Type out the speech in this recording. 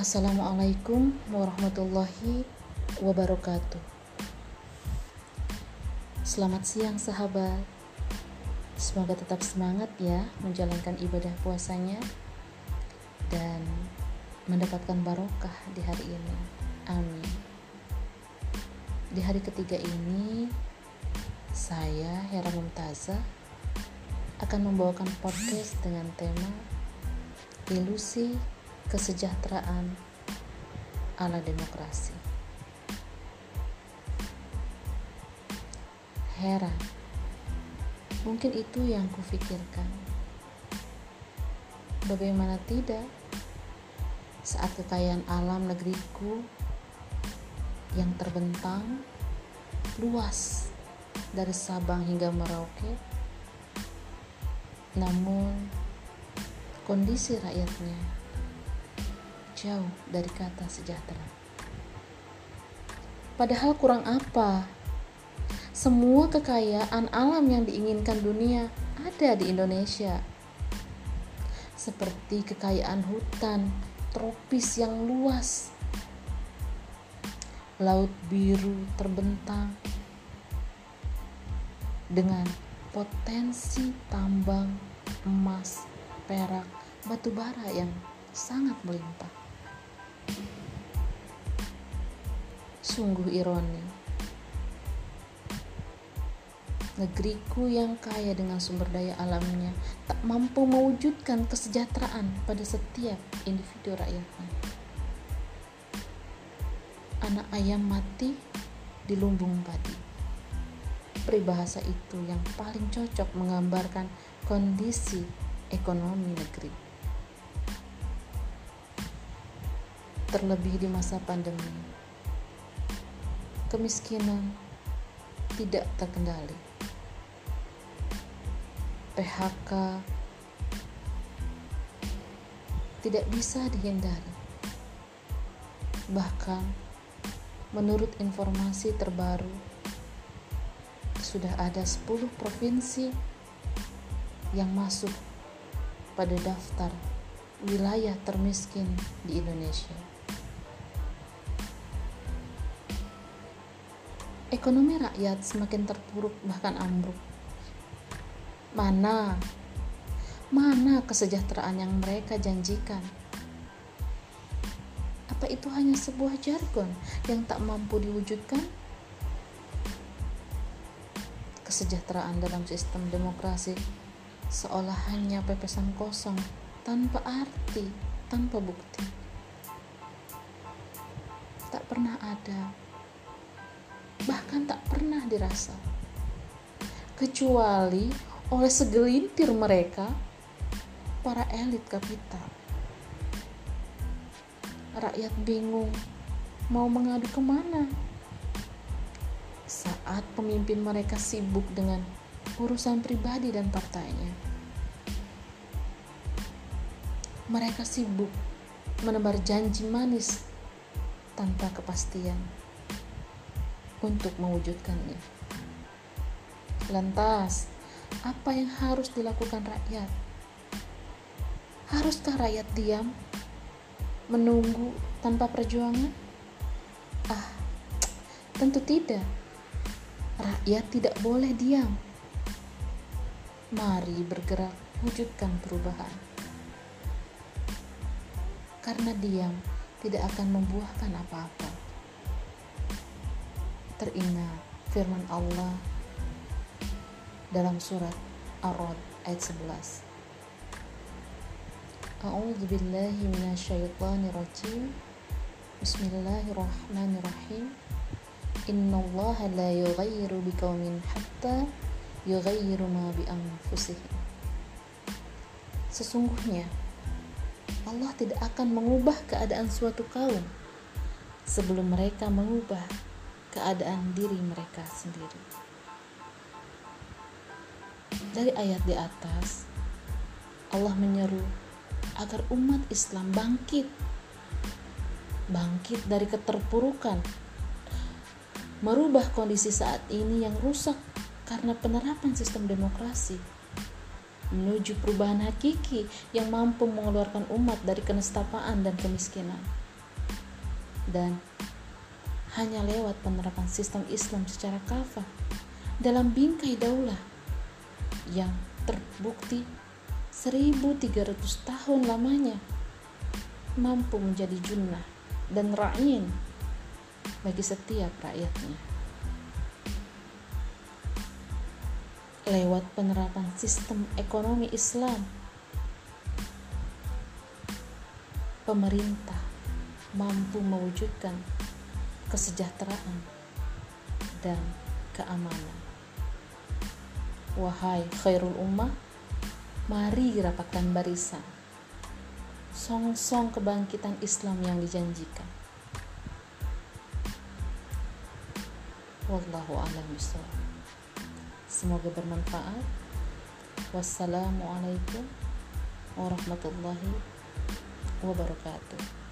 Assalamualaikum warahmatullahi wabarakatuh. Selamat siang sahabat. Semoga tetap semangat ya menjalankan ibadah puasanya dan mendapatkan barokah di hari ini. Amin. Di hari ketiga ini saya Hera Mumtaza akan membawakan podcast dengan tema ilusi kesejahteraan ala demokrasi. Heran, mungkin itu yang kufikirkan. Bagaimana tidak saat kekayaan alam negeriku yang terbentang luas dari Sabang hingga Merauke, namun kondisi rakyatnya jauh dari kata sejahtera. Padahal kurang apa? Semua kekayaan alam yang diinginkan dunia ada di Indonesia. Seperti kekayaan hutan tropis yang luas, laut biru terbentang dengan potensi tambang emas, perak, batu bara yang sangat melimpah. Sungguh ironi. Negeriku yang kaya dengan sumber daya alamnya tak mampu mewujudkan kesejahteraan pada setiap individu rakyatnya. Anak ayam mati di lumbung padi. Peribahasa itu yang paling cocok menggambarkan kondisi ekonomi negeri. terlebih di masa pandemi. Kemiskinan tidak terkendali. PHK tidak bisa dihindari. Bahkan menurut informasi terbaru sudah ada 10 provinsi yang masuk pada daftar wilayah termiskin di Indonesia. Ekonomi rakyat semakin terpuruk bahkan ambruk. Mana? Mana kesejahteraan yang mereka janjikan? Apa itu hanya sebuah jargon yang tak mampu diwujudkan? Kesejahteraan dalam sistem demokrasi seolah hanya pepesan kosong tanpa arti, tanpa bukti. Tak pernah ada bahkan tak pernah dirasa. Kecuali oleh segelintir mereka, para elit kapital. Rakyat bingung mau mengadu ke mana saat pemimpin mereka sibuk dengan urusan pribadi dan partainya. Mereka sibuk menebar janji manis tanpa kepastian untuk mewujudkannya. Lantas, apa yang harus dilakukan rakyat? Haruskah rakyat diam, menunggu tanpa perjuangan? Ah, tentu tidak. Rakyat tidak boleh diam. Mari bergerak wujudkan perubahan. Karena diam tidak akan membuahkan apa-apa teringat firman Allah dalam surat Ar-Rod ayat 11. A'udzu billahi minasyaitonir rajim. Bismillahirrahmanirrahim. Innallaha la yughayyiru biqaumin hatta yughayyiru ma bi anfusihim. Sesungguhnya Allah tidak akan mengubah keadaan suatu kaum sebelum mereka mengubah keadaan diri mereka sendiri. Dari ayat di atas, Allah menyeru agar umat Islam bangkit, bangkit dari keterpurukan, merubah kondisi saat ini yang rusak karena penerapan sistem demokrasi menuju perubahan hakiki yang mampu mengeluarkan umat dari kenestapaan dan kemiskinan. dan hanya lewat penerapan sistem Islam secara kafah dalam bingkai daulah yang terbukti 1300 tahun lamanya mampu menjadi junnah dan ra'in bagi setiap rakyatnya. Lewat penerapan sistem ekonomi Islam, pemerintah mampu mewujudkan kesejahteraan dan keamanan. Wahai khairul ummah, mari rapatkan barisan. Song-song kebangkitan Islam yang dijanjikan. Wallahu a'lam. Semoga bermanfaat. Wassalamualaikum warahmatullahi wabarakatuh.